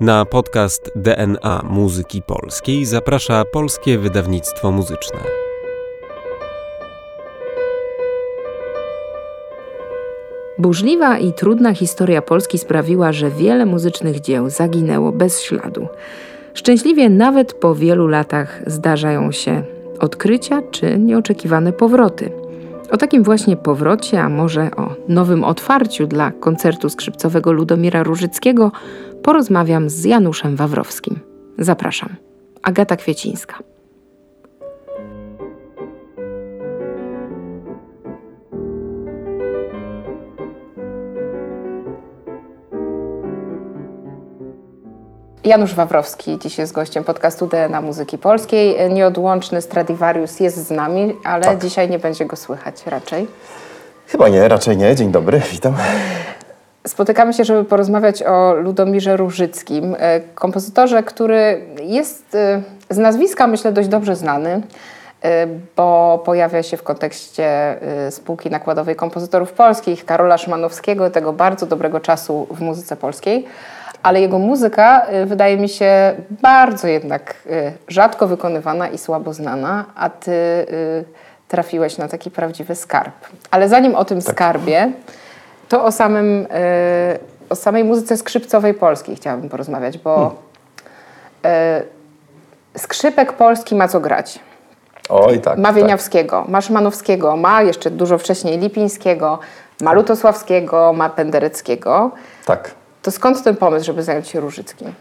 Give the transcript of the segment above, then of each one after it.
Na podcast DNA Muzyki Polskiej zaprasza Polskie Wydawnictwo Muzyczne. Burzliwa i trudna historia Polski sprawiła, że wiele muzycznych dzieł zaginęło bez śladu. Szczęśliwie nawet po wielu latach zdarzają się odkrycia czy nieoczekiwane powroty. O takim właśnie powrocie, a może o nowym otwarciu dla koncertu skrzypcowego Ludomira Różyckiego porozmawiam z Januszem Wawrowskim. Zapraszam. Agata Kwiecińska. Janusz Wawrowski dziś jest gościem podcastu DNA Muzyki Polskiej. Nieodłączny Stradivarius jest z nami, ale Tak. dzisiaj nie będzie go słychać raczej. Chyba nie, raczej nie. Dzień dobry, witam. Spotykamy się, żeby porozmawiać o Ludomirze Różyckim, e, kompozytorze, który jest e, z nazwiska, myślę, dość dobrze znany, e, bo pojawia się w kontekście spółki nakładowej kompozytorów polskich, Karola Szymanowskiego, tego bardzo dobrego czasu w muzyce polskiej. Ale jego muzyka e, wydaje mi się bardzo jednak e, rzadko wykonywana i słabo znana, a ty e, trafiłeś na taki prawdziwy skarb. Ale zanim o tym skarbie, to o, samym, o samej muzyce skrzypcowej polskiej chciałabym porozmawiać, bo e, skrzypek polski ma co grać. Oj, tak. Ma tak. Wieniawskiego, ma Szymanowskiego, ma jeszcze dużo wcześniej Lipińskiego, ma Lutosławskiego, ma Pendereckiego. Tak. To skąd ten pomysł, żeby zająć się Różyckim?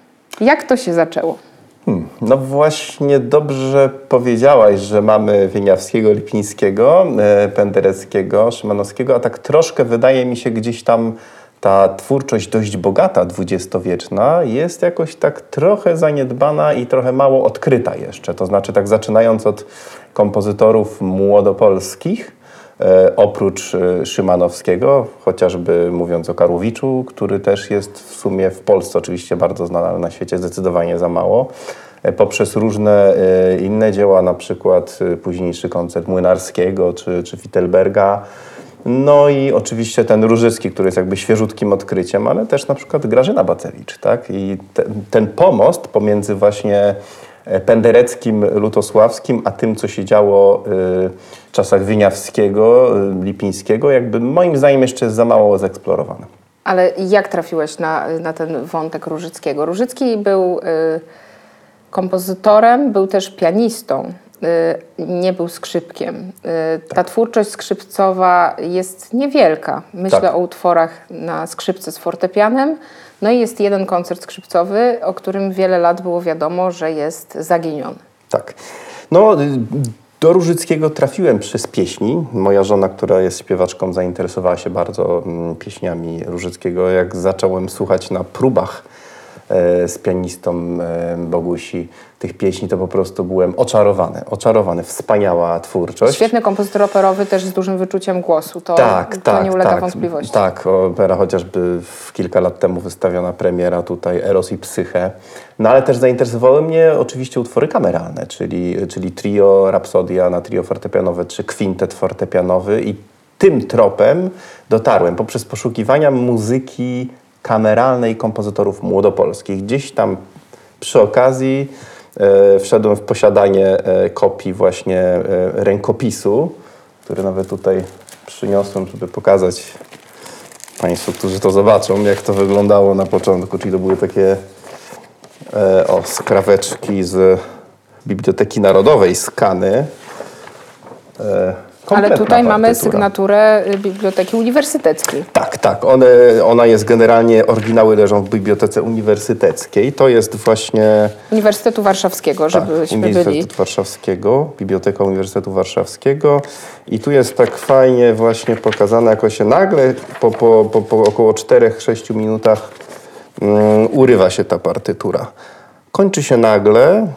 Jak to się zaczęło? Hmm. No właśnie dobrze powiedziałaś, że mamy Wieniawskiego, Lipińskiego, e, Pendereckiego, Szymanowskiego, a tak troszkę wydaje mi się gdzieś tam ta twórczość dość bogata, dwudziestowieczna, jest jakoś tak trochę zaniedbana i trochę mało odkryta jeszcze. To znaczy tak zaczynając od kompozytorów młodopolskich, oprócz e, Szymanowskiego, chociażby mówiąc o Karłowiczu, który też jest w sumie w Polsce oczywiście bardzo znany, ale na świecie zdecydowanie za mało. E, poprzez różne e, inne dzieła, na przykład e, późniejszy koncert Młynarskiego czy, czy Wittelberga. No i oczywiście ten Różycki, który jest jakby świeżutkim odkryciem, ale też na przykład Grażyna Bacewicz, tak? I te, ten pomost pomiędzy właśnie e, Pendereckim, Lutosławskim, a tym, co się działo y, w czasach Wieniawskiego, y, Lipińskiego, jakby moim zdaniem jeszcze jest za mało zeksplorowane. Ale jak trafiłeś na, na ten wątek Różyckiego? Różycki był y, kompozytorem, był też pianistą, y, nie był skrzypkiem. Y, ta twórczość skrzypcowa jest niewielka. Myślę Tak. o utworach na skrzypce z fortepianem. No i jest jeden koncert skrzypcowy, o którym wiele lat było wiadomo, że jest zaginiony. Tak. No, do Różyckiego trafiłem przez pieśni. Moja żona, która jest śpiewaczką, zainteresowała się bardzo mm, pieśniami Różyckiego. Jak zacząłem słuchać na próbach e, z pianistą e, Bogusi tych pieśni, to po prostu byłem oczarowany. Oczarowany. Wspaniała twórczość. Świetny kompozytor operowy, też z dużym wyczuciem głosu. To, tak, to tak, nie ulega tak, wątpliwości. Tak, opera chociażby w kilka lat temu wystawiona premiera tutaj Eros i Psyche. No ale też zainteresowały mnie oczywiście utwory kameralne, czyli, czyli trio, rapsodia na trio fortepianowe czy kwintet fortepianowy i tym tropem dotarłem poprzez poszukiwania muzyki kameralnej kompozytorów młodopolskich. Gdzieś tam przy okazji wszedłem w posiadanie e, kopii właśnie e, rękopisu, który nawet tutaj przyniosłem, żeby pokazać Państwu, którzy to zobaczą, jak to wyglądało na początku. Czyli to były takie e, o, skraweczki z Biblioteki Narodowej, skany. E, Ale kompletna tutaj mamy partytura. sygnaturę y, Biblioteki Uniwersyteckiej. Tak, tak. One, ona jest generalnie, oryginały leżą w Bibliotece Uniwersyteckiej. To jest właśnie Uniwersytetu Warszawskiego, żebyśmy tak, byli. Uniwersytet Warszawskiego, Biblioteka Uniwersytetu Warszawskiego. I tu jest tak fajnie właśnie pokazane, jako się nagle po, po, po, po około 4-6 minutach mm, urywa się ta partytura. Kończy się nagle.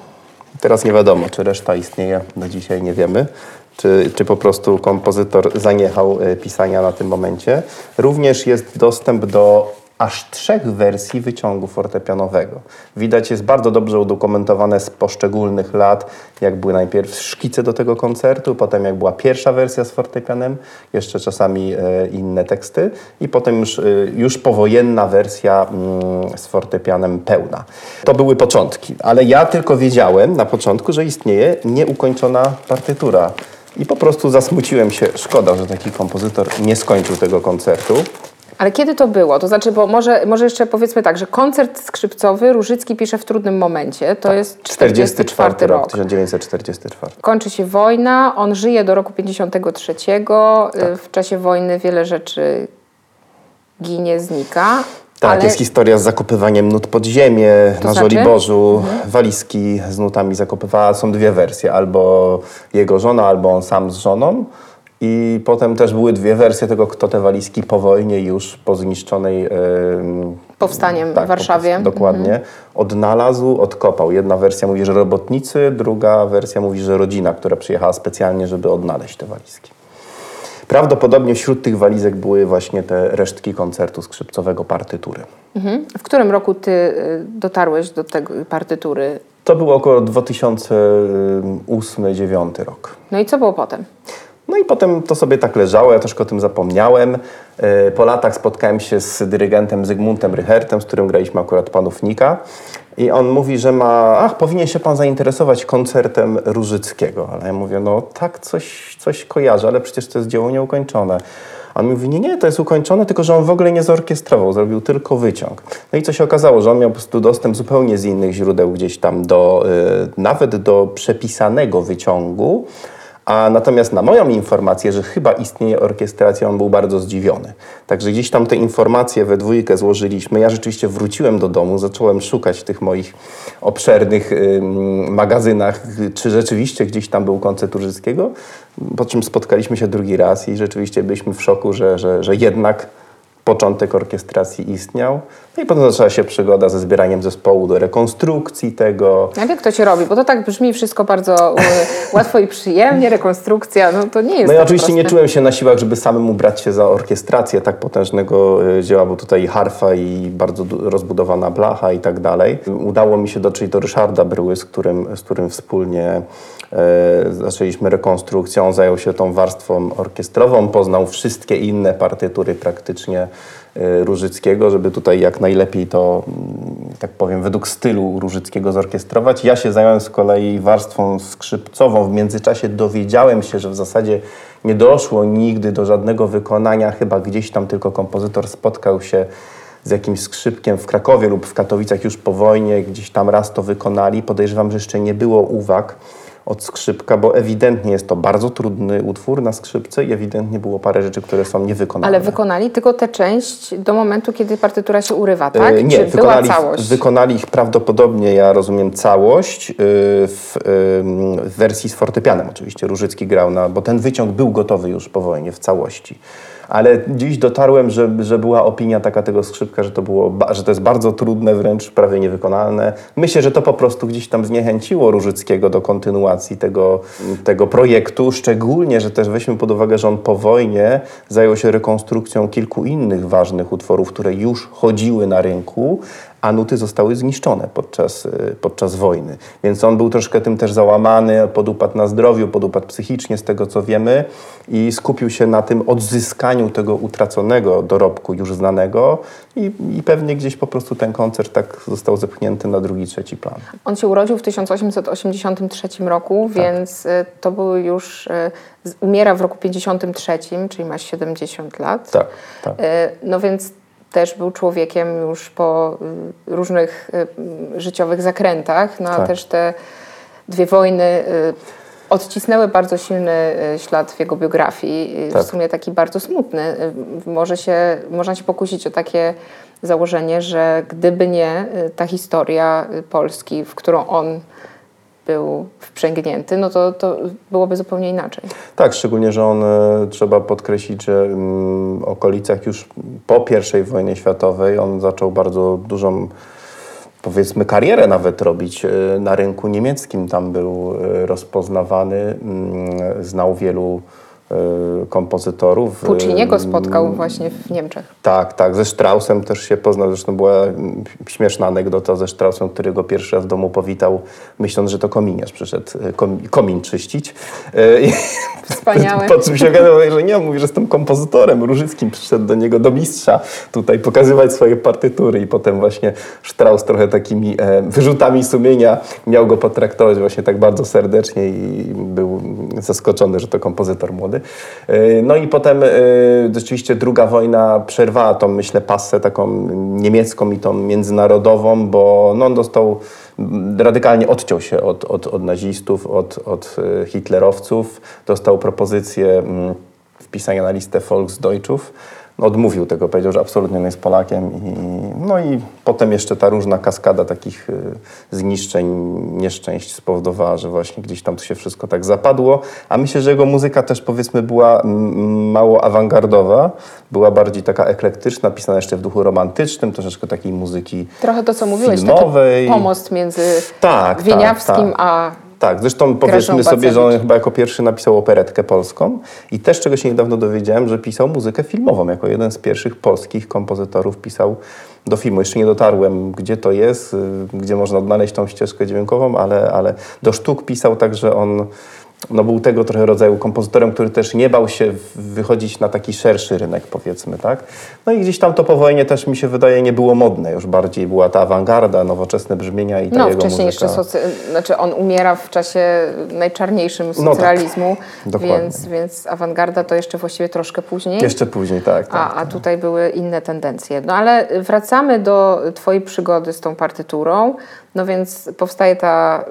Teraz nie wiadomo, czy reszta istnieje, do dzisiaj nie wiemy. Czy, czy po prostu kompozytor zaniechał e, pisania na tym momencie. Również jest dostęp do aż trzech wersji wyciągu fortepianowego. Widać, jest bardzo dobrze udokumentowane z poszczególnych lat, jak były najpierw szkice do tego koncertu, potem jak była pierwsza wersja z fortepianem, jeszcze czasami e, inne teksty i potem już, e, już powojenna wersja mm, z fortepianem pełna. To były początki, ale ja tylko wiedziałem na początku, że istnieje nieukończona partytura. I po prostu zasmuciłem się. Szkoda, że taki kompozytor nie skończył tego koncertu. Ale kiedy to było? To znaczy, bo może, może jeszcze powiedzmy tak, że koncert skrzypcowy Różycki pisze w trudnym momencie. To jest 44 44 rok. rok, 1944. Kończy się wojna, on żyje do roku 53. Y, W czasie wojny wiele rzeczy ginie, znika. Tak, ale jest historia z zakopywaniem nut pod ziemię To na znaczy? Żoliborzu. Walizki z nutami zakopywała. Są dwie wersje, albo jego żona, albo on sam z żoną. I potem też były dwie wersje tego, kto te walizki po wojnie już po zniszczonej... em, powstaniem tak, w Warszawie. Mhm. Po, dokładnie. Odnalazł, odkopał. Jedna wersja mówi, że robotnicy, druga wersja mówi, że rodzina, która przyjechała specjalnie, żeby odnaleźć te walizki. Prawdopodobnie wśród tych walizek były właśnie te resztki koncertu skrzypcowego partytury. Mhm. W którym roku ty y, dotarłeś do tej partytury? To był około 2008-2009 rok. No i co było potem? No i potem to sobie tak leżało, ja troszkę o tym zapomniałem. E, Po latach spotkałem się z dyrygentem Zygmuntem Rychertem, z którym graliśmy akurat Panów Nika. I on mówi, że ma, ach, powinien się pan zainteresować koncertem Różyckiego. Ale ja mówię, no tak, coś, coś kojarzę, ale przecież to jest dzieło nieukończone. A on mówi, nie, nie, to jest ukończone, tylko że on w ogóle nie zorkiestrował, zrobił tylko wyciąg. No i co się okazało, że on miał po prostu dostęp zupełnie z innych źródeł gdzieś tam do, y, nawet do przepisanego wyciągu, a natomiast na moją informację, że chyba istnieje orkiestracja, on był bardzo zdziwiony. Także gdzieś tam te informacje we dwójkę złożyliśmy. Ja rzeczywiście wróciłem do domu, zacząłem szukać w tych moich obszernych ym, magazynach, czy rzeczywiście gdzieś tam był koncert Urzyckiego. Po czym spotkaliśmy się drugi raz i rzeczywiście byliśmy w szoku, że, że, że jednak początek orkiestracji istniał. No i potem zaczęła się przygoda ze zbieraniem zespołu do rekonstrukcji tego. Jak, jak to się robi? Bo to tak brzmi wszystko bardzo y, łatwo i przyjemnie, rekonstrukcja, no to nie jest No ja tak oczywiście nie proste. czułem się na siłach, żeby samemu brać się za orkiestrację tak potężnego e, dzieła, bo tutaj i harfa i bardzo rozbudowana blacha i tak dalej. Udało mi się dotrzeć do Ryszarda Bryły, z którym, z którym wspólnie zaczęliśmy rekonstrukcję. On zajął się tą warstwą orkiestrową, poznał wszystkie inne partytury praktycznie e, Różyckiego, żeby tutaj jak najlepiej to, mm, tak powiem, według stylu Różyckiego zorkiestrować. Ja się zająłem z kolei warstwą skrzypcową. W międzyczasie dowiedziałem się, że w zasadzie nie doszło nigdy do żadnego wykonania, chyba gdzieś tam tylko kompozytor spotkał się z jakimś skrzypkiem w Krakowie lub w Katowicach już po wojnie, gdzieś tam raz to wykonali. Podejrzewam, że jeszcze nie było uwag od skrzypka, bo ewidentnie jest to bardzo trudny utwór na skrzypce i ewidentnie było parę rzeczy, które są niewykonane. Ale wykonali tylko tę część do momentu, kiedy partytura się urywa, tak? E, Nie, Czy wykonali, wykonali ich prawdopodobnie, ja rozumiem, całość y, w, y, w wersji z fortepianem oczywiście. Różycki grał na, bo ten wyciąg był gotowy już po wojnie w całości. Ale dziś dotarłem, że, że była opinia taka tego skrzypka, że to, było, że to jest bardzo trudne, wręcz prawie niewykonalne. Myślę, że to po prostu gdzieś tam zniechęciło Różyckiego do kontynuacji tego, tego projektu, szczególnie, że też weźmy pod uwagę, że on po wojnie zajął się rekonstrukcją kilku innych ważnych utworów, które już chodziły na rynku, a nuty zostały zniszczone podczas, y, podczas wojny. Więc on był troszkę tym też załamany, podupadł na zdrowiu, podupadł psychicznie z tego co wiemy i skupił się na tym odzyskaniu tego utraconego dorobku już znanego i, i pewnie gdzieś po prostu ten koncert tak został zepchnięty na drugi, trzeci plan. On się urodził w 1883 roku, Tak. więc y, to był już... y, Umiera w roku 53, czyli ma 70 lat. Tak, tak. No więc też był człowiekiem już po y, różnych y, życiowych zakrętach, no a Tak. też te dwie wojny y, odcisnęły bardzo silny ślad w jego biografii, Tak. w sumie taki bardzo smutny. Może się, można się pokusić o takie założenie, że gdyby nie ta historia Polski, w którą on był wprzęgnięty, no to, to byłoby zupełnie inaczej. Tak, szczególnie, że on, e, trzeba podkreślić, że mm, w okolicach już po I wojnie światowej on zaczął bardzo dużą, powiedzmy, karierę nawet robić e, na rynku niemieckim. Tam był e, rozpoznawany, mm, znał wielu kompozytorów. Pucciniego spotkał właśnie w Niemczech. Tak, tak. Ze Straussem też się poznał. Zresztą była śmieszna anegdota ze Straussem, który go pierwszy raz w domu powitał, myśląc, że to kominiarz przyszedł kom, komin czyścić. I Wspaniałe. Po czym się okazało, że nie, on mówi, że jestem kompozytorem. Różyckim przyszedł do niego, do mistrza, tutaj pokazywać swoje partytury i potem właśnie Strauss trochę takimi e, wyrzutami sumienia miał go potraktować właśnie tak bardzo serdecznie i był zaskoczony, że to kompozytor młody. E, no i potem e, rzeczywiście druga wojna przerwała tą, myślę, passę taką niemiecką i tą międzynarodową, bo no, on dostał radykalnie odciął się od, od, od nazistów, od, od e, hitlerowców. Dostał propozycję mm, wpisania na listę Volksdeutschów. Odmówił tego, powiedział, że absolutnie nie jest Polakiem. I, no i potem jeszcze ta różna kaskada takich y, zniszczeń, nieszczęść spowodowała, że właśnie gdzieś tam to się wszystko tak zapadło. A myślę, że jego muzyka też powiedzmy była mało awangardowa, była bardziej taka eklektyczna, pisana jeszcze w duchu romantycznym, troszeczkę takiej muzyki Trochę to, co mówiłeś, filmowej. taki pomost między Tak, Wieniawskim tak, tak. a Tak, zresztą powiedzmy sobie, że on chyba jako pierwszy napisał operetkę polską i też czego się niedawno dowiedziałem, że pisał muzykę filmową. Jako jeden z pierwszych polskich kompozytorów pisał do filmu. Jeszcze nie dotarłem, gdzie to jest, y, gdzie można odnaleźć tą ścieżkę dźwiękową, ale, ale do sztuk pisał także on no był tego trochę rodzaju kompozytorem, który też nie bał się wychodzić na taki szerszy rynek, powiedzmy, tak? No i gdzieś tam to po wojnie też mi się wydaje nie było modne, już bardziej była ta awangarda, nowoczesne brzmienia i ta No, jego muzyka. socy... Znaczy on umiera w czasie najczarniejszym No tak, socjalizmu, więc, więc awangarda to jeszcze właściwie troszkę później. Jeszcze później, tak. tak. A, a tutaj były inne tendencje. No ale wracamy do Twojej przygody z tą partyturą. No więc powstaje ta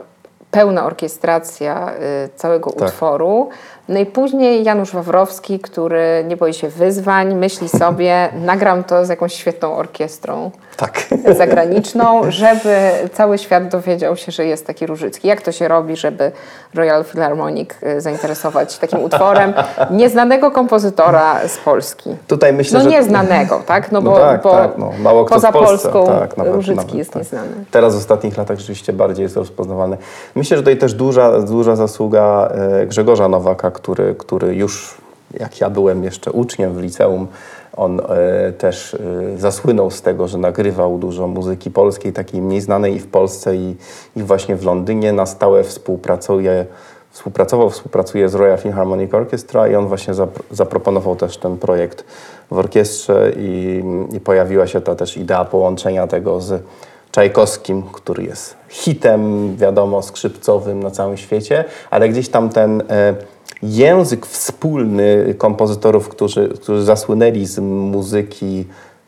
pełna orkiestracja y, całego Tak. utworu. No i później Janusz Wawrowski, który nie boi się wyzwań, myśli sobie, nagram to z jakąś świetną orkiestrą tak. zagraniczną, żeby cały świat dowiedział się, że jest taki Różycki. Jak to się robi, żeby Royal Philharmonic y, zainteresować takim utworem nieznanego kompozytora z Polski? Tutaj myślę, No że... nieznanego, tak? No No bo, tak, bo tak, no. Mało kto poza Polsce. Polską tak, nawet- Różycki nawet, jest tak. nieznany. Teraz w ostatnich latach rzeczywiście bardziej jest rozpoznawalny. Myślę, że tutaj też duża, duża zasługa e, Grzegorza Nowaka, który, który już, jak ja byłem jeszcze uczniem w liceum, on e, też e, zasłynął z tego, że nagrywał dużo muzyki polskiej, takiej mniej znanej i w Polsce, i, i właśnie w Londynie. Na stałe współpracuje, współpracował, współpracuje z Royal Philharmonic Orchestra i on właśnie zapro- zaproponował też ten projekt w orkiestrze i, i pojawiła się ta też idea połączenia tego z Czajkowskim, który jest hitem, wiadomo, skrzypcowym na całym świecie, ale gdzieś tam ten e, język wspólny kompozytorów, którzy, którzy zasłynęli z muzyki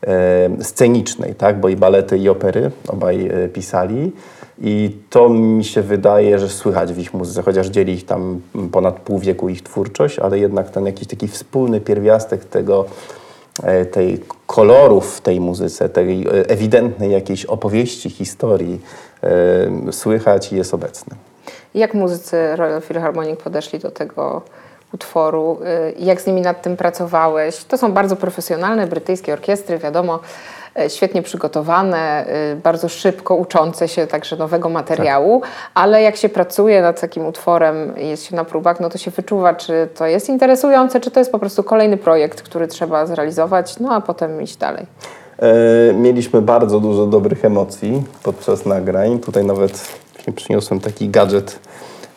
e, scenicznej, tak? bo i balety, i opery obaj e, pisali. I to mi się wydaje, że słychać w ich muzyce, chociaż dzieli ich tam ponad pół wieku ich twórczość, ale jednak ten jakiś taki wspólny pierwiastek tego, e, tej kolorów w tej muzyce, tej e, ewidentnej jakiejś opowieści, historii e, słychać i jest obecny. Jak muzycy Royal Philharmonic podeszli do tego utworu? Y, Jak z nimi nad tym pracowałeś? To są bardzo profesjonalne brytyjskie orkiestry, wiadomo, y, świetnie przygotowane, y, bardzo szybko uczące się także nowego materiału, ale jak się pracuje nad takim utworem, jest się na próbach, no to się wyczuwa, czy to jest interesujące, czy to jest po prostu kolejny projekt, który trzeba zrealizować, no a potem iść dalej. E, Mieliśmy bardzo dużo dobrych emocji podczas nagrań. Tutaj nawet przyniosłem taki gadżet,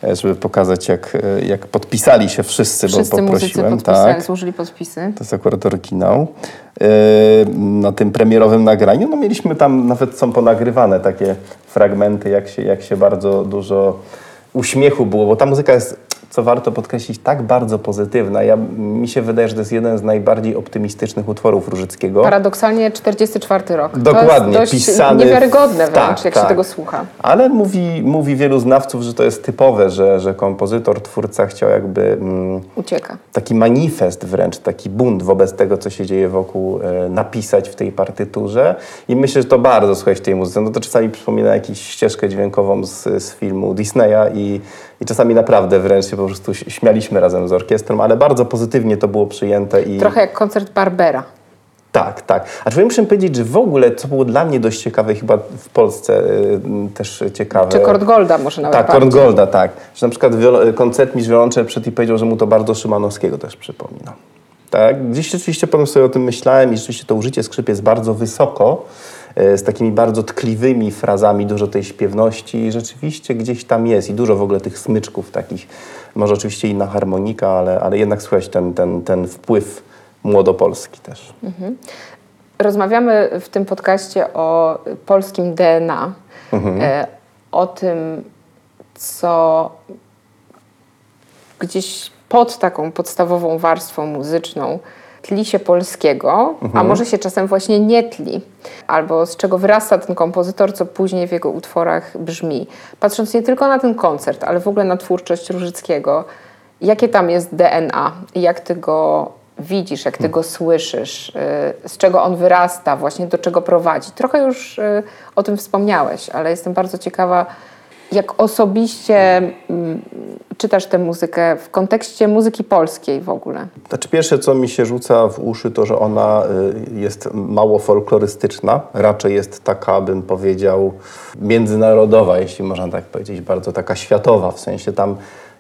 e, żeby pokazać, jak, e, jak podpisali się wszyscy, Wszyscy bo poprosiłem. tak. złożyli podpisy. To jest akurat oryginał. E, Na tym premierowym nagraniu no mieliśmy tam, nawet są ponagrywane takie fragmenty, jak się, jak się bardzo dużo uśmiechu było, bo ta muzyka jest, co warto podkreślić, tak bardzo pozytywna. Ja, mi się wydaje, że to jest jeden z najbardziej optymistycznych utworów Różyckiego. Paradoksalnie 44 rok. Dokładnie, to jest dość pisany niewiarygodne wręcz, tak, jak tak. się tego słucha. Ale mówi, mówi wielu znawców, że to jest typowe, że, że kompozytor, twórca chciał jakby... Mm, Ucieka. taki manifest wręcz, taki bunt wobec tego, co się dzieje wokół, e, napisać w tej partyturze. I myślę, że to bardzo słychać w tej muzyce. No to czasami przypomina jakąś ścieżkę dźwiękową z, z filmu Disneya i, i czasami naprawdę wręcz się po prostu śmialiśmy razem z orkiestrą, ale bardzo pozytywnie to było przyjęte i Trochę jak koncert Barbera. Tak, tak. A czy muszę powiedzieć, że w ogóle, co było dla mnie dość ciekawe, chyba w Polsce y, też ciekawe. Czy Kord Golda może nawet Tak, bardziej. Korn Golda, tak. Że na przykład wiolo- koncert Mistrz Wiolonczeli przed i powiedział, że mu to bardzo Szymanowskiego też przypomina. Tak, gdzieś rzeczywiście potem sobie o tym myślałem i rzeczywiście to użycie skrzyp jest bardzo wysoko, z takimi bardzo tkliwymi frazami, dużo tej śpiewności i rzeczywiście gdzieś tam jest. I dużo w ogóle tych smyczków takich, może oczywiście inna harmonika, ale, ale jednak słychać ten, ten, ten wpływ młodopolski też. Rozmawiamy w tym podcaście o polskim DNA, e, o tym, co gdzieś pod taką podstawową warstwą muzyczną tli się polskiego, a może się czasem właśnie nie tli, albo z czego wyrasta ten kompozytor, co później w jego utworach brzmi. Patrząc nie tylko na ten koncert, ale w ogóle na twórczość Różyckiego, jakie tam jest DNA i jak ty go widzisz, jak ty go słyszysz, y, z czego on wyrasta, właśnie do czego prowadzi. Trochę już y, o tym wspomniałeś, ale jestem bardzo ciekawa, jak osobiście mm, czytasz tę muzykę w kontekście muzyki polskiej w ogóle. Znaczy pierwsze, co mi się rzuca w uszy, to, że ona y, jest mało folklorystyczna. Raczej jest taka, bym powiedział, międzynarodowa, jeśli można tak powiedzieć, bardzo taka światowa. W sensie tam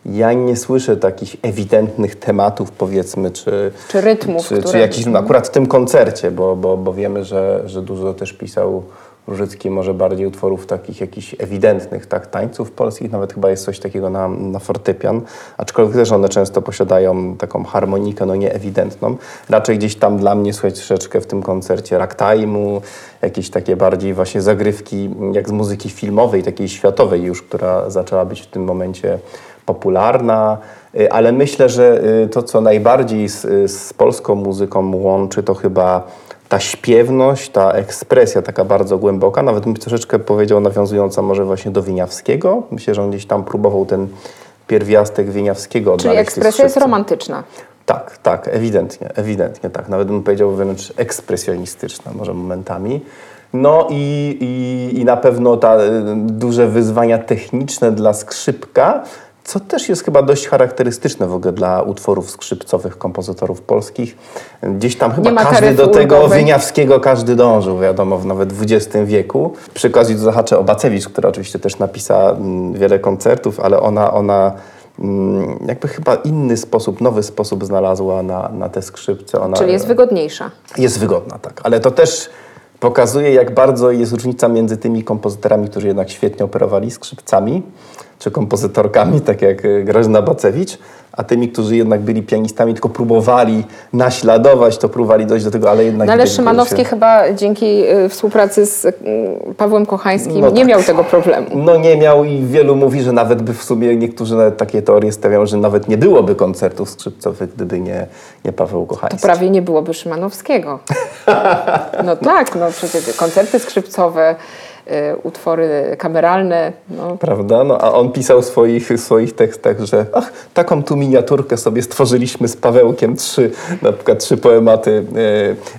ja nie słyszę takich ewidentnych tematów, powiedzmy, czy, Czy rytmów, czy, czy które- jakichś, no, akurat w tym koncercie, bo, bo, bo wiemy, że, że dużo też pisał Różycki, może bardziej utworów takich jakichś ewidentnych, tak, tańców polskich, nawet chyba jest coś takiego na, na fortepian, aczkolwiek też one często posiadają taką harmonikę, no nieewidentną. Raczej gdzieś tam dla mnie słychać troszeczkę w tym koncercie ragtime'u, jakieś takie bardziej właśnie zagrywki jak z muzyki filmowej, takiej światowej już, która zaczęła być w tym momencie popularna, Y, ale myślę, że y, to, co najbardziej z, y, z polską muzyką łączy, to chyba ta śpiewność, ta ekspresja taka bardzo głęboka, nawet bym troszeczkę powiedział nawiązująca może właśnie do Wieniawskiego. Myślę, że on gdzieś tam próbował ten pierwiastek Wieniawskiego Czyli odnaleźć tych ekspresja jest romantyczna. Tak, tak, ewidentnie, ewidentnie tak. Nawet bym powiedział wręcz ekspresjonistyczna może momentami. No i, i, i na pewno ta y, duże wyzwania techniczne dla skrzypka, co też jest chyba dość charakterystyczne w ogóle dla utworów skrzypcowych kompozytorów polskich. Gdzieś tam chyba każdy do tego ulgowej. Wieniawskiego każdy dążył, wiadomo, w nawet XX wieku. Przy okazji tu zahaczę o Bacewicz, która oczywiście też napisała mm, wiele koncertów, ale ona, ona mm, jakby chyba inny sposób, nowy sposób znalazła na, na te skrzypce. Ona Czyli jest wygodniejsza. jest wygodna, tak. Ale to też pokazuje, jak bardzo jest różnica między tymi kompozytorami, którzy jednak świetnie operowali skrzypcami, czy kompozytorkami, tak jak Grażyna Bacewicz, a tymi, którzy jednak byli pianistami, tylko próbowali naśladować, to próbowali dojść do tego, ale jednak... No ale Szymanowski się- chyba dzięki y, współpracy z y, Pawłem Kochańskim No nie tak. miał tego problemu. No nie miał i wielu mówi, że nawet by w sumie, niektórzy nawet takie teorie stawiają, że nawet nie byłoby koncertów skrzypcowych, gdyby nie, nie Paweł To Kochański. prawie nie byłoby Szymanowskiego. No tak, no przecież koncerty skrzypcowe, utwory kameralne, no, Prawda? No, a on pisał w swoich, swoich tekstach, że ach, taką tu miniaturkę sobie stworzyliśmy z Pawełkiem, trzy, na przykład trzy poematy,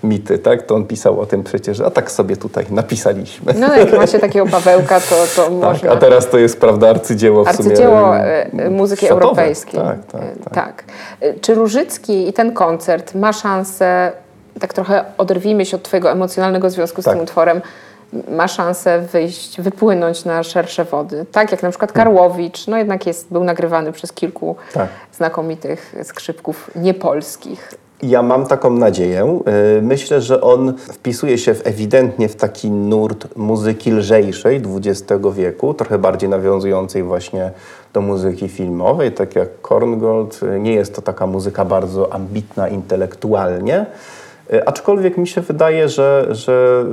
e, mity, tak? To on pisał o tym przecież, a tak sobie tutaj napisaliśmy. no jak ma się takiego Pawełka, to, to Tak, można... a teraz to jest, prawda, arcydzieło w sumie. Arcydzieło e, muzyki światowe. europejskiej. Tak, tak, E, tak. tak. E, Czy Różycki i ten koncert ma szansę, tak trochę oderwijmy się od Twojego emocjonalnego związku z Tak. tym utworem, ma szansę wyjść, wypłynąć na szersze wody? Tak jak na przykład Hmm. Karłowicz, no jednak jest, był nagrywany przez kilku Tak. znakomitych skrzypków niepolskich. Ja mam taką nadzieję. Y, Myślę, że on wpisuje się w, ewidentnie w taki nurt muzyki lżejszej XX wieku, trochę bardziej nawiązującej właśnie do muzyki filmowej, tak jak Korngold. Y, Nie jest to taka muzyka bardzo ambitna intelektualnie. Y, Aczkolwiek mi się wydaje, że, że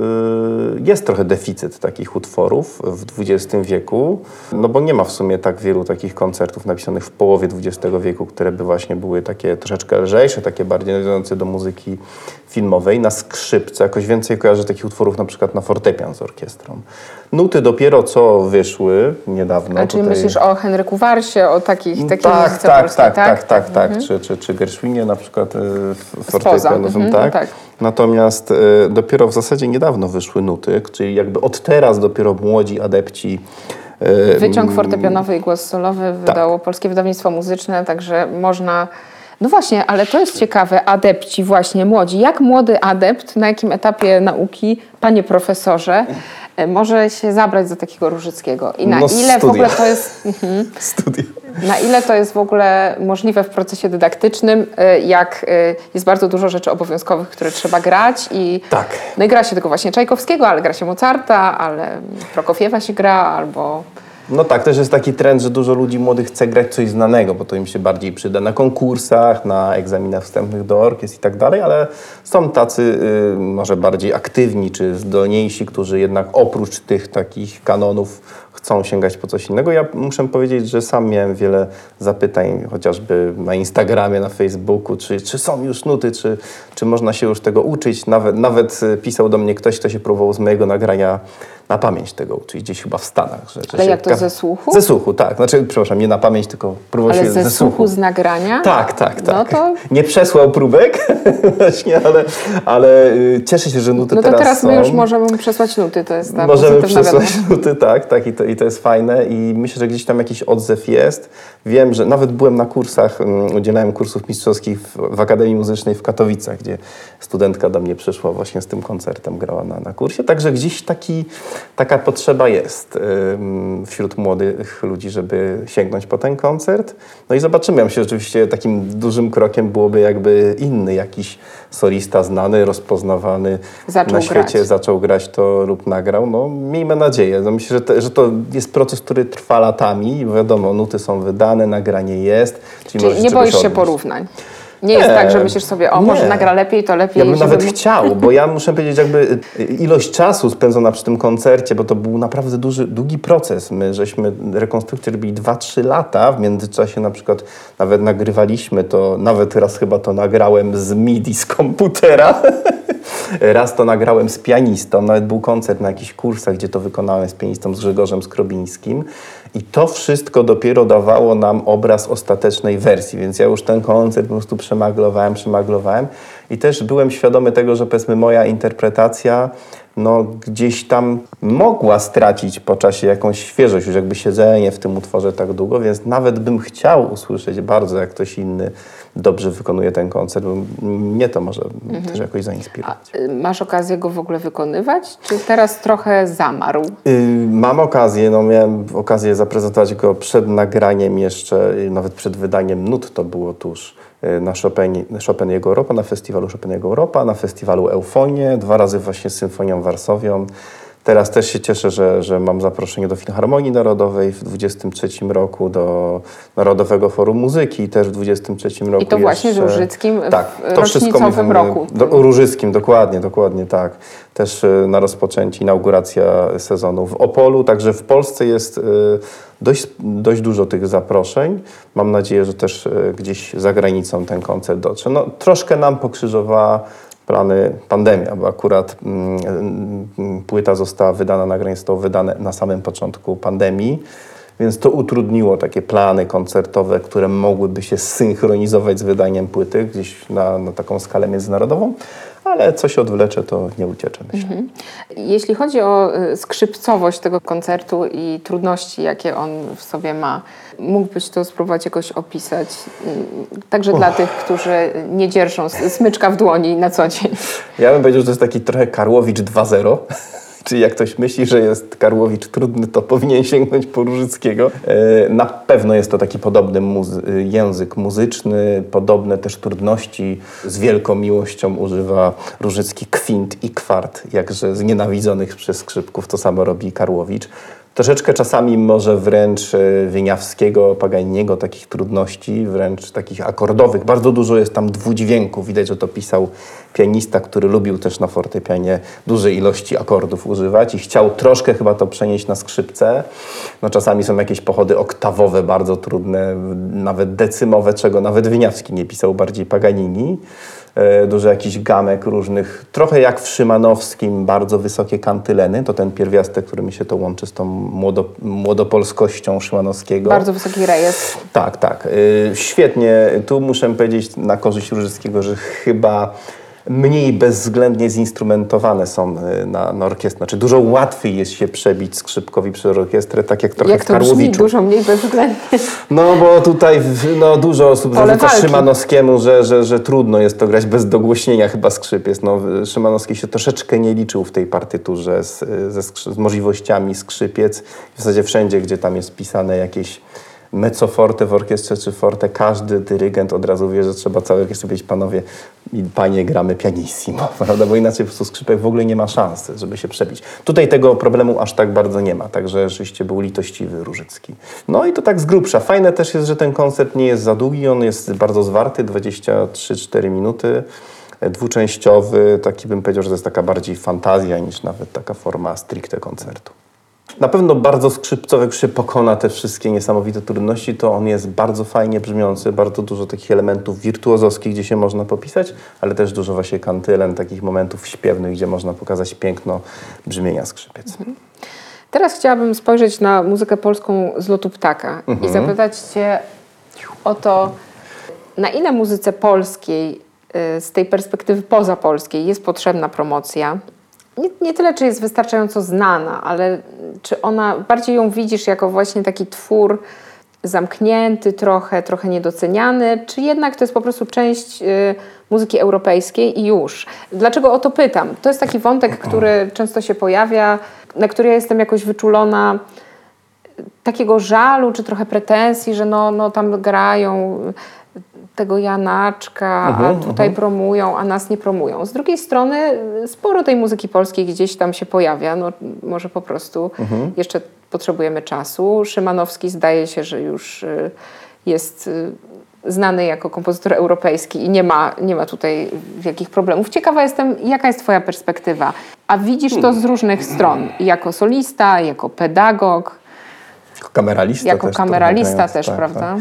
y, jest trochę deficyt takich utworów w XX wieku, no bo nie ma w sumie tak wielu takich koncertów napisanych w połowie XX wieku, które by właśnie były takie troszeczkę lżejsze, takie bardziej nawiązujące do muzyki filmowej, na skrzypce. Jakoś więcej kojarzę takich utworów na przykład na fortepian z orkiestrą. Nuty dopiero co wyszły niedawno. A czyli tutaj- myślisz o Henryku Warsie, o takich, takiej tak, muzyce tak, polskiej, tak, tak, tak, tak, Czy, czy, czy Gershwinie na przykład y, w fortepianowym, Mhm, tak? Tak. Natomiast y, dopiero w zasadzie niedawno wyszły nuty, czyli jakby od teraz dopiero młodzi adepci y, Wyciąg fortepianowy i głos solowy wydało Polskie Wydawnictwo Muzyczne, także można No właśnie, ale to jest ciekawe, adepci właśnie, młodzi. Jak młody adept, na jakim etapie nauki, panie profesorze, e, może się zabrać za takiego Różyckiego? I na No, ile w studia. ogóle to jest... Mhm. Studia. Na ile to jest w ogóle możliwe w procesie dydaktycznym, y, jak y, jest bardzo dużo rzeczy obowiązkowych, które trzeba grać i Tak. no i gra się tego właśnie Czajkowskiego, ale gra się Mozarta, ale Prokofiewa się gra, albo No tak, też jest taki trend, że dużo ludzi młodych chce grać coś znanego, bo to im się bardziej przyda na konkursach, na egzaminach wstępnych do orkiestr i tak dalej, ale są tacy y, może bardziej aktywni czy zdolniejsi, którzy jednak oprócz tych takich kanonów chcą sięgać po coś innego. Ja muszę powiedzieć, że sam miałem wiele zapytań, chociażby na Instagramie, na Facebooku, czy, czy są już nuty, czy, czy można się już tego uczyć. Nawet, nawet y, pisał do mnie ktoś, kto się próbował z mojego nagrania na pamięć tego uczyć, gdzieś chyba w Stanach. Że, że Ale jak to, ze słuchu? Ze słuchu, tak. Znaczy, przepraszam, nie na pamięć, tylko próbował ale się ze, ze słuchu z nagrania? Tak, tak, tak. No to, Nie przesłał próbek właśnie, ale, ale y, cieszę się, że nuty no to teraz, teraz my już możemy przesłać nuty, to jest ta Możemy przesłać wiadomość. nuty, tak, tak i to, i to jest fajne i myślę, że gdzieś tam jakiś odzew jest. Wiem, że nawet byłem na kursach, um, udzielałem kursów mistrzowskich w, w Akademii Muzycznej w Katowicach, gdzie studentka do mnie przyszła właśnie z tym koncertem, grała na, na kursie, także gdzieś taki, taka potrzeba jest wśród młodych ludzi, żeby sięgnąć po ten koncert. No i zobaczymy, ja myślę, że rzeczywiście takim dużym krokiem byłoby jakby inny jakiś solista znany, rozpoznawany Zaczął na świecie, grać. zaczął grać to lub nagrał. No, miejmy nadzieję. No, myślę, że, te, że to jest proces, który trwa latami. Wiadomo, nuty są wydane, nagranie jest. Czyli, Czyli nie boisz się porównań. Nie jest Nie, tak, że myślisz sobie, o może nie. nagra lepiej, to lepiej. Ja bym nawet mu- chciał, bo ja muszę powiedzieć, jakby y, ilość czasu spędzona przy tym koncercie, bo to był naprawdę duży, długi proces. My żeśmy rekonstrukcję robili 2-3 lata. W międzyczasie na przykład nawet nagrywaliśmy to, nawet raz chyba to nagrałem z MIDI z komputera. Raz to nagrałem z pianistą, nawet był koncert na jakichś kursach, gdzie to wykonałem z pianistą, z Grzegorzem Skrobińskim. I to wszystko dopiero dawało nam obraz ostatecznej wersji, więc ja już ten koncert po prostu przemaglowałem, przemaglowałem. I też byłem świadomy tego, że powiedzmy moja interpretacja no, gdzieś tam mogła stracić po czasie jakąś świeżość, już jakby siedzenie w tym utworze tak długo, więc nawet bym chciał usłyszeć bardzo, jak ktoś inny dobrze wykonuje ten koncert, bo mnie to może też jakoś zainspirować. A, y, Masz okazję go w ogóle wykonywać? Czy teraz trochę zamarł? Y, Mam okazję, no miałem okazję zaprezentować go przed nagraniem jeszcze, y, nawet przed wydaniem nut to było tuż y, na Chopin, Chopin Jego Europa, na festiwalu Chopin Jego Europa, na festiwalu Eufonie, dwa razy właśnie z Symfonią Warsowią. Teraz też się cieszę, że, że mam zaproszenie do Filharmonii Narodowej w 23 roku, do Narodowego Forum Muzyki też w 23 roku. I to właśnie z. Różyckim w tak, to wszystko mi roku. Do, Różyckim, dokładnie, dokładnie tak. Też y, na rozpoczęcie inauguracja sezonu w Opolu, także w Polsce jest y, dość, dość dużo tych zaproszeń. Mam nadzieję, że też y, gdzieś za granicą ten koncert dotrze. No, troszkę nam pokrzyżowała plany pandemia, bo akurat mm, mm, płyta została wydana, nagranie zostało wydane na samym początku pandemii. Więc to utrudniło takie plany koncertowe, które mogłyby się synchronizować z wydaniem płyty gdzieś na, na taką skalę międzynarodową, ale co się odwlecze, to nie uciecze, myślę. Jeśli chodzi o y, skrzypcowość tego koncertu i trudności, jakie on w sobie ma, mógłbyś to spróbować jakoś opisać? y, Także dla tych, którzy nie dzierżą smyczka w dłoni na co dzień. Ja bym powiedział, że to jest taki trochę Karłowicz 2.0. Czyli jak ktoś myśli, że jest Karłowicz trudny, to powinien sięgnąć po Różyckiego. E, Na pewno jest to taki podobny muzy- język muzyczny, podobne też trudności. Z wielką miłością używa Różycki kwint i kwart, jakże znienawidzonych przez skrzypków. To samo robi Karłowicz. Troszeczkę czasami może wręcz e, Wieniawskiego, Paganiniego takich trudności, wręcz takich akordowych. Bardzo dużo jest tam dwudźwięków. Widać, że to pisał pianista, który lubił też na fortepianie duże ilości akordów używać i chciał troszkę chyba to przenieść na skrzypce. No czasami są jakieś pochody oktawowe bardzo trudne, nawet decymowe, czego nawet Wieniawski nie pisał, bardziej Paganini. E, Dużo jakichś gamek różnych, trochę jak w Szymanowskim, bardzo wysokie kantyleny, to ten pierwiastek, który mi się to łączy z tą młodo, młodopolskością Szymanowskiego. Bardzo wysoki rejestr. Tak, tak. Y, Świetnie. Tu muszę powiedzieć na korzyść Różyckiego, że chyba mniej bezwzględnie zinstrumentowane są y, na, na orkiestrę. Znaczy dużo łatwiej jest się przebić skrzypkowi przez orkiestrę, tak jak trochę Jak w to brzmi, Karłowiczu. dużo mniej bezwzględnie. No bo tutaj w- no, dużo osób zarzuca. Szymanowskiemu, że, że, że trudno jest to grać bez dogłośnienia chyba skrzypiec. No, Szymanowski się troszeczkę nie liczył w tej partyturze z, ze z możliwościami skrzypiec. W zasadzie wszędzie, gdzie tam jest pisane jakieś mezzo forte w orkiestrze czy forte, każdy dyrygent od razu wie, że trzeba całe orkiestrze powiedzieć panowie i panie gramy pianissimo, prawda? Bo inaczej po prostu skrzypek w ogóle nie ma szansy, żeby się przebić. Tutaj tego problemu aż tak bardzo nie ma, także rzeczywiście był litościwy Różycki. No i to tak z grubsza. Fajne też jest, że ten koncert nie jest za długi, on jest bardzo zwarty, 23-4 minuty, e, dwuczęściowy, taki bym powiedział, że to jest taka bardziej fantazja niż nawet taka forma stricte koncertu. Na pewno bardzo skrzypcowy, jak się pokona te wszystkie niesamowite trudności, to on jest bardzo fajnie brzmiący, bardzo dużo takich elementów wirtuozowskich, gdzie się można popisać, ale też dużo właśnie kantylen, takich momentów śpiewnych, gdzie można pokazać piękno brzmienia skrzypiec. Teraz chciałabym spojrzeć na muzykę polską z lotu ptaka i zapytać Cię o to, na ile muzyce polskiej y, z tej perspektywy pozapolskiej jest potrzebna promocja? Nie, nie tyle, czy jest wystarczająco znana, ale czy ona, bardziej ją widzisz jako właśnie taki twór zamknięty trochę, trochę niedoceniany, czy jednak to jest po prostu część y, muzyki europejskiej i już. Dlaczego o to pytam? To jest taki wątek, który często się pojawia, na który ja jestem jakoś wyczulona takiego żalu, czy trochę pretensji, że no, no tam grają tego Janaczka, Mhm, a tutaj promują, a nas nie promują. Z drugiej strony y, sporo tej muzyki polskiej gdzieś tam się pojawia, no może po prostu Mhm. jeszcze potrzebujemy czasu. Szymanowski zdaje się, że już y, jest y, znany jako kompozytor europejski i nie ma, nie ma tutaj wielkich problemów. Ciekawa jestem, jaka jest Twoja perspektywa? A widzisz to z różnych stron, jako solista, jako pedagog, Jako kameralista jako też. kameralista też, tak, prawda? tak.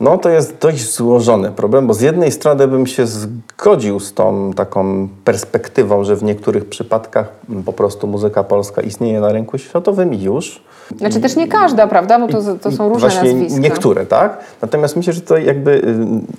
No to jest dość złożony problem, bo z jednej strony bym się zgodził z tą taką perspektywą, że w niektórych przypadkach po prostu muzyka polska istnieje na rynku światowym już. Znaczy też nie każda, prawda? Bo to, to są różne Właśnie nazwiska. niektóre, tak? Natomiast myślę, że to jakby y,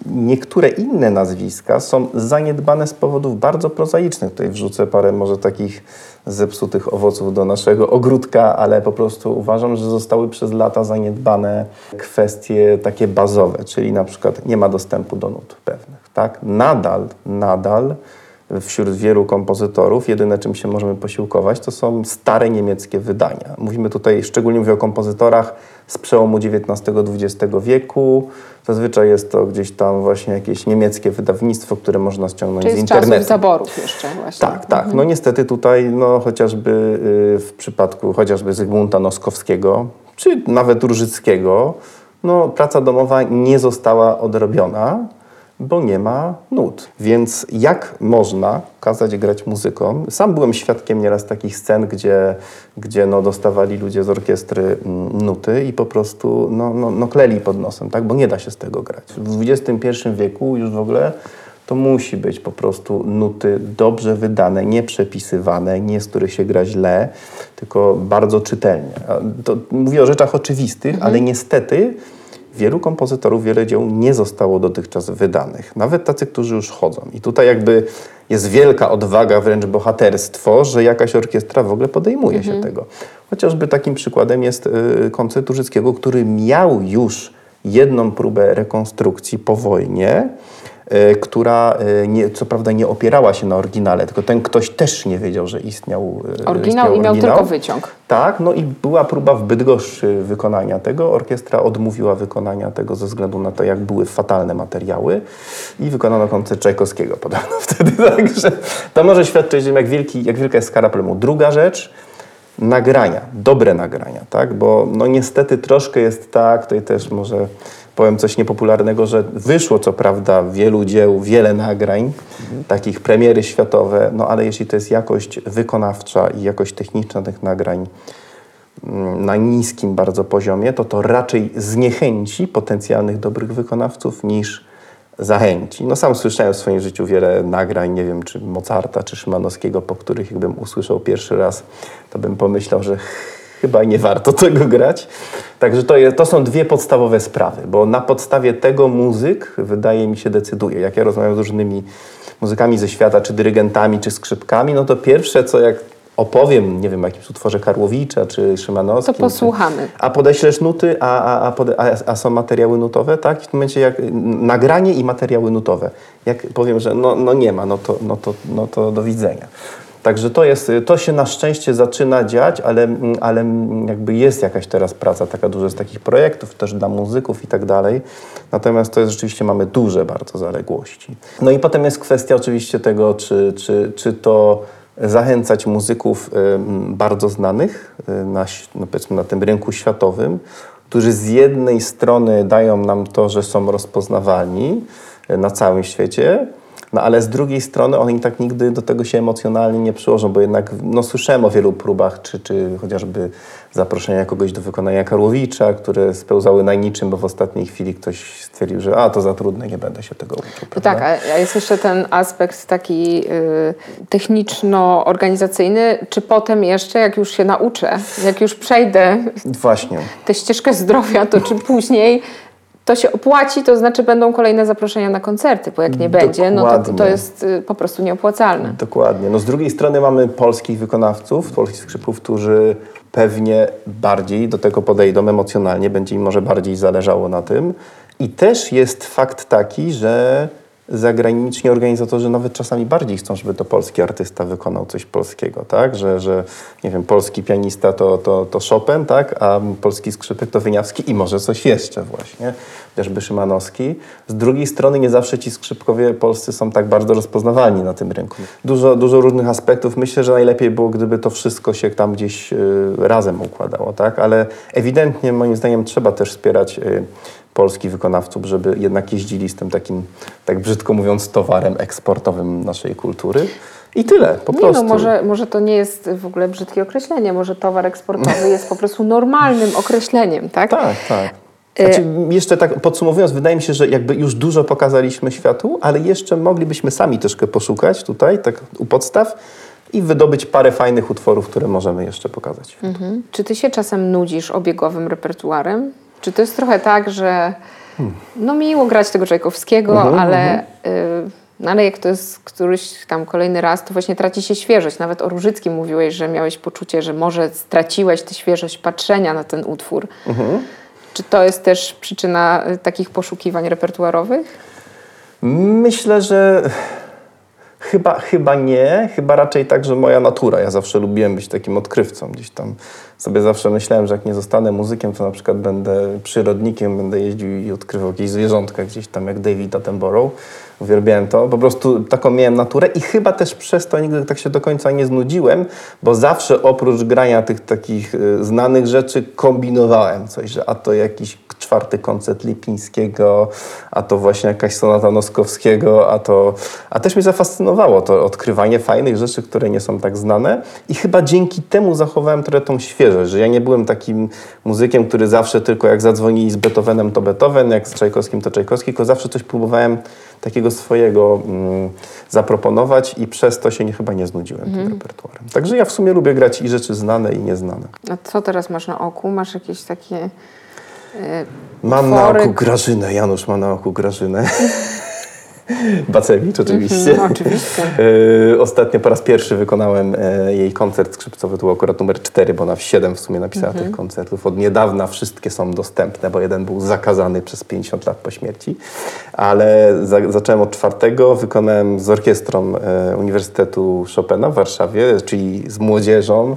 niektóre inne nazwiska są zaniedbane z powodów bardzo prozaicznych. Tutaj wrzucę parę może takich zepsutych owoców do naszego ogródka, ale po prostu uważam, że zostały przez lata zaniedbane kwestie takie bazowe, czyli na przykład nie ma dostępu do nut pewnych, tak? Nadal, nadal wśród wielu kompozytorów jedyne, czym się możemy posiłkować, to są stare niemieckie wydania. Mówimy tutaj, szczególnie mówię o kompozytorach z przełomu XIX-XX wieku. Zazwyczaj jest to gdzieś tam właśnie jakieś niemieckie wydawnictwo, które można ściągnąć Czyli z z internetu. zaborów jeszcze właśnie. Tak, tak. No niestety tutaj no, chociażby y, w przypadku chociażby Zygmunta Noskowskiego, czy nawet Różyckiego, no, praca domowa nie została odrobiona, bo nie ma nut. Więc jak można kazać grać muzyką? Sam byłem świadkiem nieraz takich scen, gdzie, gdzie no, dostawali ludzie z orkiestry mm, nuty i po prostu no, no, no, kleli pod nosem, tak? bo nie da się z tego grać. W XXI wieku już w ogóle to musi być po prostu nuty dobrze wydane, nie przepisywane, nie z których się gra źle, tylko bardzo czytelnie. To mówię o rzeczach oczywistych, ale niestety wielu kompozytorów, wiele dzieł nie zostało dotychczas wydanych. Nawet tacy, którzy już chodzą. I tutaj jakby jest wielka odwaga, wręcz bohaterstwo, że jakaś orkiestra w ogóle podejmuje się tego. Chociażby takim przykładem jest y, koncert który miał już jedną próbę rekonstrukcji po wojnie, która y, nie, co prawda nie opierała się na oryginale, tylko ten ktoś też nie wiedział, że istniał y, Oryginał istniał i miał oryginał. tylko wyciąg. Tak, no i była próba w Bydgoszczy wykonania tego. Orkiestra odmówiła wykonania tego ze względu na to, jak były fatalne materiały i wykonano koncert Czajkowskiego podobno wtedy. Także to może świadczyć, jak, wielki, jak wielka jest skala problemu. Druga rzecz, nagrania, dobre nagrania, tak? Bo no niestety troszkę jest tak, tutaj też może powiem coś niepopularnego, że wyszło co prawda wielu dzieł, wiele nagrań, takich premiery światowe, no ale jeśli to jest jakość wykonawcza i jakość techniczna tych nagrań mm, na niskim bardzo poziomie, to to raczej zniechęci potencjalnych dobrych wykonawców niż zachęci. No sam słyszałem w swoim życiu wiele nagrań, nie wiem, czy Mozarta, czy Szymanowskiego, po których jakbym usłyszał pierwszy raz, to bym pomyślał, że chyba nie warto tego grać. Także to, je, to są dwie podstawowe sprawy, bo na podstawie tego muzyk, wydaje mi się, decyduje. Jak ja rozmawiam z różnymi muzykami ze świata, czy dyrygentami, czy skrzypkami, no to pierwsze, co jak opowiem, nie wiem, o jakimś utworze Karłowicza, czy Szymanowskim. To posłuchamy. A podeślesz nuty, a, a, a, a, a są materiały nutowe, tak? I w tym momencie jak nagranie i materiały nutowe. Jak powiem, że no, no nie ma, no to, no, to, no to do widzenia. Także to, jest, to się na szczęście zaczyna dziać, ale, ale jakby jest jakaś teraz praca taka duża z takich projektów, też dla muzyków i tak dalej. Natomiast to jest rzeczywiście, mamy duże bardzo zaległości. No i potem jest kwestia oczywiście tego, czy, czy, czy to zachęcać muzyków bardzo znanych na, no powiedzmy na tym rynku światowym, którzy z jednej strony dają nam to, że są rozpoznawalni na całym świecie, no ale z drugiej strony oni tak nigdy do tego się emocjonalnie nie przyłożą, bo jednak no, słyszałem o wielu próbach, czy, czy chociażby zaproszenia kogoś do wykonania Karłowicza, które spełzały najniczym, bo w ostatniej chwili ktoś stwierdził, że a, to za trudne, nie będę się tego uczył. No tak, a jest jeszcze ten aspekt taki y, techniczno-organizacyjny, czy potem jeszcze, jak już się nauczę, jak już przejdę Właśnie. tę ścieżkę zdrowia, to czy później to się opłaci, to znaczy będą kolejne zaproszenia na koncerty, bo jak nie będzie, no to, to jest y, po prostu nieopłacalne. Dokładnie. No z drugiej strony mamy polskich wykonawców, polskich skrzypów, którzy pewnie bardziej do tego podejdą emocjonalnie, będzie im może bardziej zależało na tym. I też jest fakt taki, że zagraniczni organizatorzy nawet czasami bardziej chcą, żeby to polski artysta wykonał coś polskiego, tak? Że, że nie wiem, polski pianista to, to, to Chopin, tak? A polski skrzypek to Wyniawski i może coś jeszcze właśnie, chociażby Szymanowski. Z drugiej strony nie zawsze ci skrzypkowie polscy są tak bardzo rozpoznawalni na tym rynku. Dużo, dużo różnych aspektów. Myślę, że najlepiej było, gdyby to wszystko się tam gdzieś y, razem układało, tak? Ale ewidentnie moim zdaniem trzeba też wspierać y, polskich wykonawców, żeby jednak jeździli z tym takim, tak brzydko mówiąc, towarem eksportowym naszej kultury. I tyle, po nie, prostu. No może, może to nie jest w ogóle brzydkie określenie, może towar eksportowy jest po prostu normalnym określeniem, tak? Tak, tak. Znaczy, jeszcze tak podsumowując, wydaje mi się, że jakby już dużo pokazaliśmy światu, ale jeszcze moglibyśmy sami troszkę poszukać tutaj, tak u podstaw i wydobyć parę fajnych utworów, które możemy jeszcze pokazać. Mhm. Czy ty się czasem nudzisz obiegowym repertuarem? Czy to jest trochę tak, że no miło grać tego Czajkowskiego, Mhm, ale, y, no ale jak to jest któryś tam kolejny raz, to właśnie traci się świeżość. Nawet o Różyckim mówiłeś, że miałeś poczucie, że może straciłeś tę świeżość patrzenia na ten utwór. Mhm. Czy to jest też przyczyna y, takich poszukiwań repertuarowych? Myślę, że chyba, chyba nie. Chyba raczej tak, że moja natura. Ja zawsze lubiłem być takim odkrywcą. Gdzieś tam sobie zawsze myślałem, że jak nie zostanę muzykiem, to na przykład będę przyrodnikiem, będę jeździł i odkrywał jakieś zwierzątka gdzieś tam jak David Attenborough. Uwielbiałem to. Po prostu taką miałem naturę i chyba też przez to nigdy tak się do końca nie znudziłem, bo zawsze oprócz grania tych takich y, znanych rzeczy kombinowałem coś, że a to jakiś czwarty koncert Lipińskiego, a to właśnie jakaś sonata Noskowskiego, a to... A też mnie zafascynowało to odkrywanie fajnych rzeczy, które nie są tak znane i chyba dzięki temu zachowałem trochę tą świeżość, że ja nie byłem takim muzykiem, który zawsze tylko jak zadzwonili z Beethovenem to Beethoven, jak z Czajkowskim to Czajkowski, tylko zawsze coś próbowałem takiego swojego mm, zaproponować i przez to się nie, chyba nie znudziłem tym repertuarem. Także ja w sumie lubię grać i rzeczy znane i nieznane. A co teraz masz na oku? Masz jakieś takie... y, Mam na oku Grażynę, Janusz ma na oku Grażynę. Bacewicz oczywiście. Mhm, oczywiście. E, Ostatnio po raz pierwszy wykonałem e, jej koncert skrzypcowy, to był akurat numer 4, bo ona w 7 w sumie napisała Mhm. tych koncertów. Od niedawna wszystkie są dostępne, bo jeden był zakazany przez 50 lat po śmierci. Ale za, zacząłem od czwartego, wykonałem z orkiestrą e, Uniwersytetu Chopina w Warszawie, czyli z młodzieżą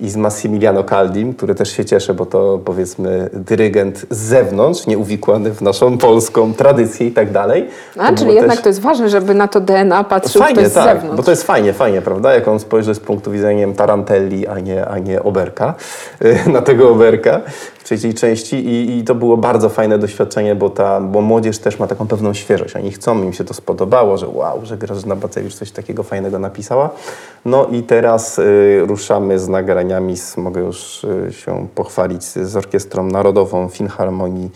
i z Massimiliano Caldim, który też się cieszę, bo to powiedzmy dyrygent z zewnątrz, nieuwikłany w naszą polską tradycję i tak dalej. A, To czyli jednak też- to jest ważne, żeby na to DNA patrzył Fajnie, ktoś z tak, zewnątrz. bo to jest fajnie, fajnie, prawda? Jak on spojrzy z punktu widzenia Tarantelli, a nie, a nie Oberka, na tego Oberka trzeciej części I, i to było bardzo fajne doświadczenie, bo, ta, bo młodzież też ma taką pewną świeżość. Oni chcą, im się to spodobało, że wow, że Grażyna Bacewicz coś takiego fajnego napisała. No i teraz y, ruszamy z nagraniami, z, mogę już y, się pochwalić, z Orkiestrą Narodową Filharmonii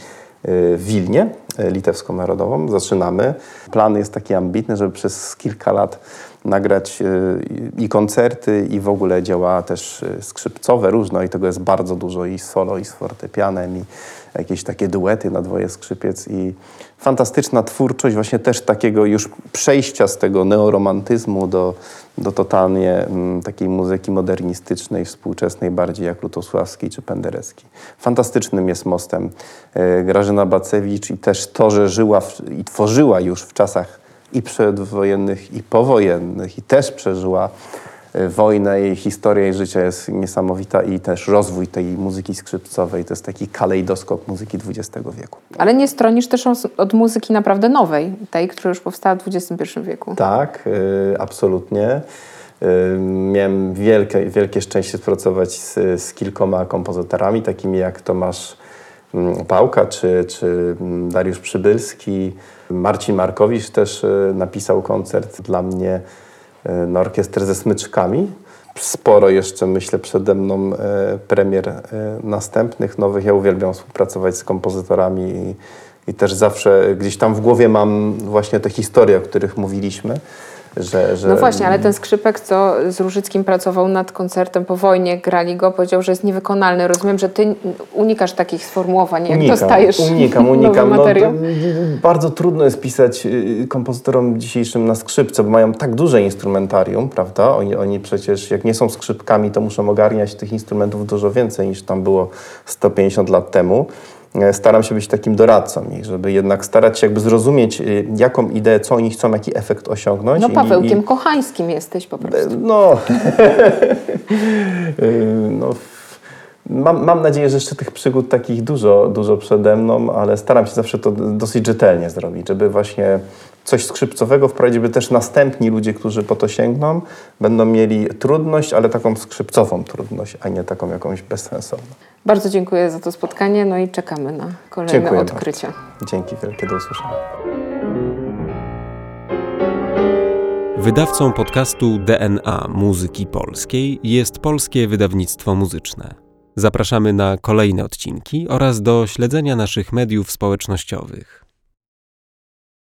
w Wilnie, e, litewską narodową. Zaczynamy. Plan jest taki ambitny, żeby przez kilka lat nagrać y, i koncerty, i w ogóle dzieła też y, skrzypcowe, różne i tego jest bardzo dużo i solo, i z fortepianem, i jakieś takie duety na dwoje skrzypiec i fantastyczna twórczość właśnie też takiego już przejścia z tego neoromantyzmu do, do totalnie mm, takiej muzyki modernistycznej, współczesnej, bardziej jak Lutosławski czy Penderecki. Fantastycznym jest mostem e, Grażyna Bacewicz i też to, że żyła w, i tworzyła już w czasach i przedwojennych, i powojennych, i też przeżyła e, wojnę, jej historia jej życia jest niesamowita i też rozwój tej muzyki skrzypcowej to jest taki kalejdoskop muzyki XX wieku. Ale nie stronisz też od muzyki naprawdę nowej, tej, która już powstała w XXI wieku. Tak, y, absolutnie. Y, miałem wielkie, wielkie szczęście pracować z, z kilkoma kompozytorami, takimi jak Tomasz mm, Pałka czy, czy mm, Dariusz Przybylski. Marcin Markowicz też y, napisał koncert dla mnie y, na orkiestrę ze smyczkami. Sporo jeszcze, myślę, przede mną e, premier e, następnych, nowych. Ja uwielbiam współpracować z kompozytorami i, i też zawsze gdzieś tam w głowie mam właśnie te historie, o których mówiliśmy. Że, że No właśnie, ale ten skrzypek, co z Różyckim pracował nad koncertem po wojnie, grali go, powiedział, że jest niewykonalny. Rozumiem, że ty unikasz takich sformułowań, jak dostajesz unikam, unikam. No, bardzo trudno jest pisać y, kompozytorom dzisiejszym na skrzypce, bo mają tak duże instrumentarium, prawda? Oni, oni przecież, jak nie są skrzypkami, to muszą ogarniać tych instrumentów dużo więcej niż tam było 150 lat temu. E, Staram się być takim doradcą ich, żeby jednak starać się jakby zrozumieć, y, jaką ideę, co oni chcą, jaki efekt osiągnąć. No i- Pawełkiem i- Kochańskim jesteś po prostu. no, Yy, no mam, mam nadzieję, że jeszcze tych przygód takich dużo, dużo przede mną, ale staram się zawsze to dosyć rzetelnie zrobić, żeby właśnie coś skrzypcowego wprowadzić, by też następni ludzie, którzy po to sięgną, będą mieli trudność, ale taką skrzypcową trudność, a nie taką jakąś bezsensowną. Bardzo dziękuję za to spotkanie, no i czekamy na kolejne Dziękuję odkrycia. Dzięki wielkie, do usłyszenia. Wydawcą podcastu DNA Muzyki Polskiej jest Polskie Wydawnictwo Muzyczne. Zapraszamy na kolejne odcinki oraz do śledzenia naszych mediów społecznościowych.